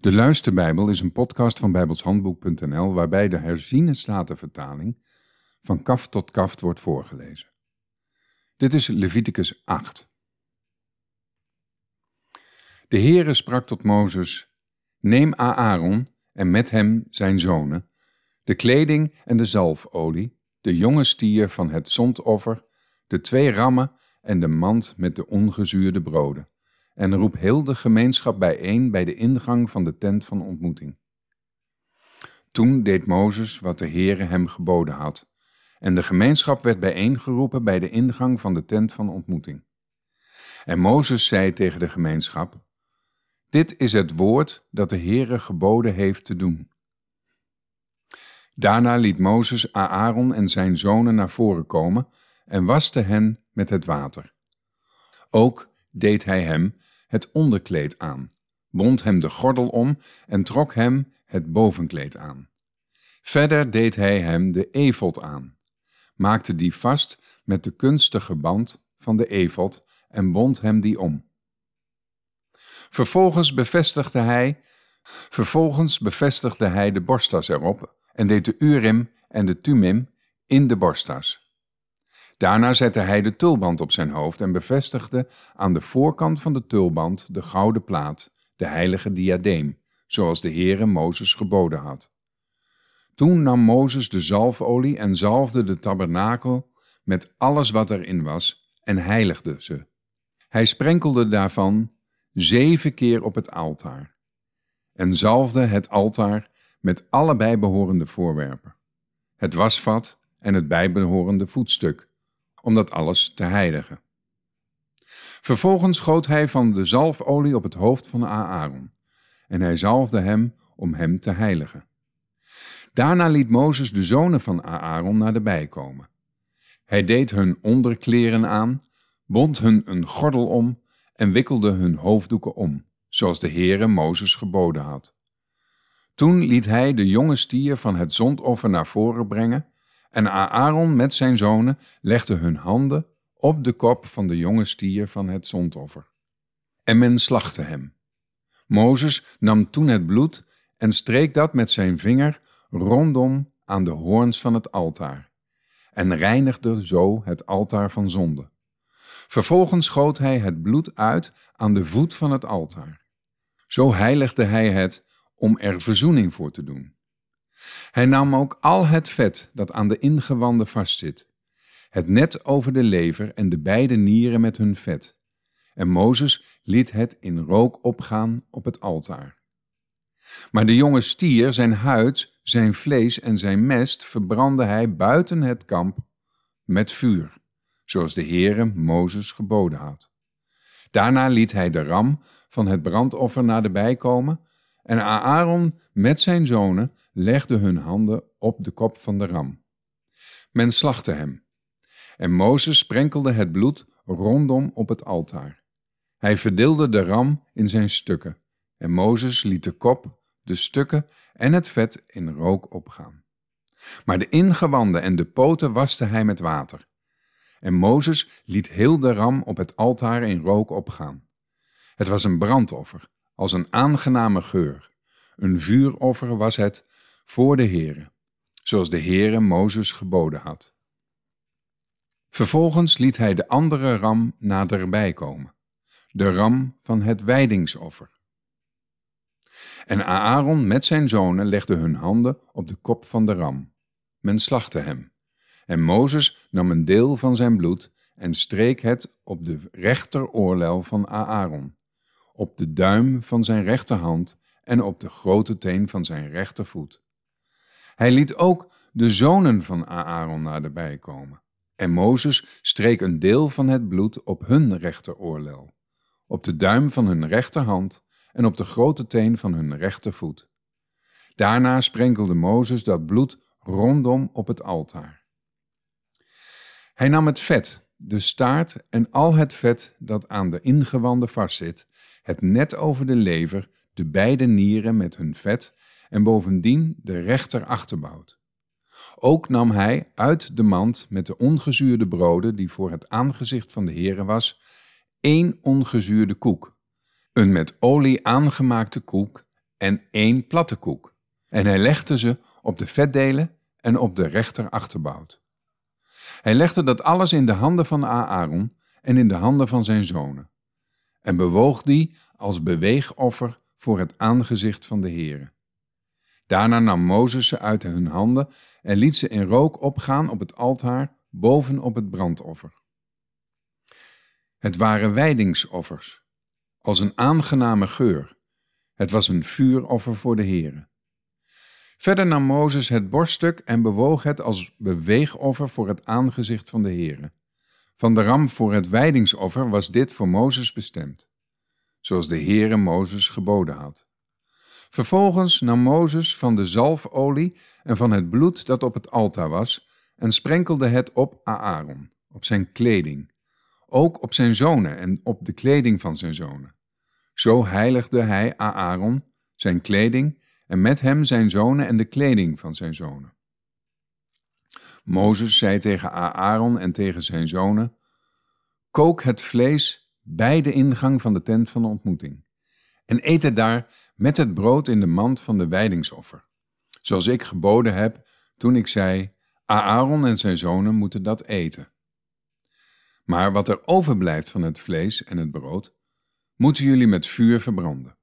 De Luisterbijbel is een podcast van bijbelshandboek.nl waarbij de herziene statenvertaling van kaft tot kaft wordt voorgelezen. Dit is Leviticus 8. De Heere sprak tot Mozes, neem Aaron en met hem zijn zonen, de kleding en de zalfolie, de jonge stier van het zondoffer, de twee rammen en de mand met de ongezuurde broden en roep heel de gemeenschap bijeen bij de ingang van de tent van ontmoeting. Toen deed Mozes wat de Heere hem geboden had, en de gemeenschap werd bijeengeroepen bij de ingang van de tent van ontmoeting. En Mozes zei tegen de gemeenschap: Dit is het woord dat de Heere geboden heeft te doen. Daarna liet Mozes Aaron en zijn zonen naar voren komen en waste hen met het water. Ook deed hij hem het onderkleed aan, bond hem de gordel om en trok hem het bovenkleed aan. Verder deed hij hem de efot aan, maakte die vast met de kunstige band van de efot en bond hem die om. Vervolgens bevestigde hij, vervolgens bevestigde hij de borstas erop en deed de urim en de tumim in de borstas. Daarna zette hij de tulband op zijn hoofd en bevestigde aan de voorkant van de tulband de gouden plaat, de heilige diadeem, zoals de Heere Mozes geboden had. Toen nam Mozes de zalfolie en zalfde de tabernakel met alles wat erin was en heiligde ze. Hij sprenkelde daarvan zeven keer op het altaar en zalfde het altaar met alle bijbehorende voorwerpen, het wasvat en het bijbehorende voetstuk om dat alles te heiligen. Vervolgens schoot hij van de zalfolie op het hoofd van Aaron, en hij zalfde hem om hem te heiligen. Daarna liet Mozes de zonen van Aaron naar de bij komen. Hij deed hun onderkleren aan, bond hun een gordel om en wikkelde hun hoofddoeken om, zoals de Heere Mozes geboden had. Toen liet hij de jonge stier van het zondoffer naar voren brengen en Aaron met zijn zonen legde hun handen op de kop van de jonge stier van het zondoffer. En men slachtte hem. Mozes nam toen het bloed en streek dat met zijn vinger rondom aan de hoorns van het altaar, en reinigde zo het altaar van zonde. Vervolgens schoot hij het bloed uit aan de voet van het altaar. Zo heiligde hij het om er verzoening voor te doen. Hij nam ook al het vet dat aan de ingewanden vastzit, het net over de lever en de beide nieren met hun vet. En Mozes liet het in rook opgaan op het altaar. Maar de jonge stier, zijn huid, zijn vlees en zijn mest verbrandde hij buiten het kamp met vuur, zoals de Heere Mozes geboden had. Daarna liet hij de ram van het brandoffer naar de bij komen en Aaron met zijn zonen legde hun handen op de kop van de ram. Men slachtte hem. En Mozes sprenkelde het bloed rondom op het altaar. Hij verdeelde de ram in zijn stukken. En Mozes liet de kop, de stukken en het vet in rook opgaan. Maar de ingewanden en de poten waste hij met water. En Mozes liet heel de ram op het altaar in rook opgaan. Het was een brandoffer, als een aangename geur. Een vuuroffer was het voor de Heere, zoals de Heere Mozes geboden had. Vervolgens liet hij de andere ram naderbij komen, de ram van het wijdingsoffer. En Aaron met zijn zonen legde hun handen op de kop van de ram. Men slachtte hem. En Mozes nam een deel van zijn bloed en streek het op de rechteroorlel van Aaron, op de duim van zijn rechterhand en op de grote teen van zijn rechtervoet. Hij liet ook de zonen van Aaron naderbij komen. En Mozes streek een deel van het bloed op hun rechteroorlel, op de duim van hun rechterhand en op de grote teen van hun rechtervoet. Daarna sprenkelde Mozes dat bloed rondom op het altaar. Hij nam het vet, de staart en al het vet dat aan de ingewanden vastzit, het net over de lever, de beide nieren met hun vet en bovendien de rechter achterbout. Ook nam hij uit de mand met de ongezuurde broden die voor het aangezicht van de Heere was, één ongezuurde koek, een met olie aangemaakte koek en één platte koek. En hij legde ze op de vetdelen en op de rechter achterbout. Hij legde dat alles in de handen van Aaron en in de handen van zijn zonen, en bewoog die als beweegoffer voor het aangezicht van de Heere. Daarna nam Mozes ze uit hun handen en liet ze in rook opgaan op het altaar boven op het brandoffer. Het waren wijdingsoffers, als een aangename geur. Het was een vuuroffer voor de Heere. Verder nam Mozes het borststuk en bewoog het als beweegoffer voor het aangezicht van de Heere. Van de ram voor het wijdingsoffer was dit voor Mozes bestemd, zoals de Heere Mozes geboden had. Vervolgens nam Mozes van de zalfolie en van het bloed dat op het altaar was en sprenkelde het op Aaron, op zijn kleding, ook op zijn zonen en op de kleding van zijn zonen. Zo heiligde hij Aaron, zijn kleding, en met hem zijn zonen en de kleding van zijn zonen. Mozes zei tegen Aaron en tegen zijn zonen: Kook het vlees bij de ingang van de tent van de ontmoeting, en eet het daar met het brood in de mand van de wijdingsoffer, zoals ik geboden heb toen ik zei: Aaron en zijn zonen moeten dat eten. Maar wat er overblijft van het vlees en het brood, moeten jullie met vuur verbranden.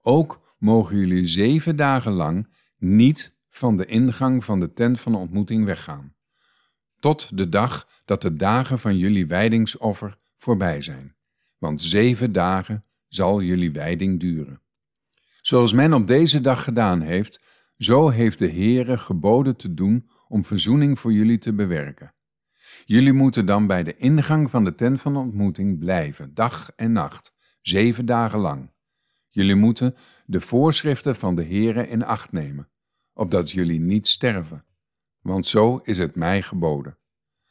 Ook mogen jullie zeven dagen lang niet van de ingang van de tent van de ontmoeting weggaan, tot de dag dat de dagen van jullie wijdingsoffer voorbij zijn, want zeven dagen zal jullie wijding duren. Zoals men op deze dag gedaan heeft, zo heeft de Heere geboden te doen om verzoening voor jullie te bewerken. Jullie moeten dan bij de ingang van de tent van ontmoeting blijven, dag en nacht, zeven dagen lang. Jullie moeten de voorschriften van de Heere in acht nemen, opdat jullie niet sterven, want zo is het mij geboden.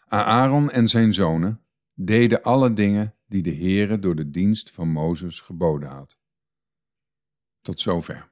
Aaron en zijn zonen deden alle dingen die de Heere door de dienst van Mozes geboden had. Tot zover.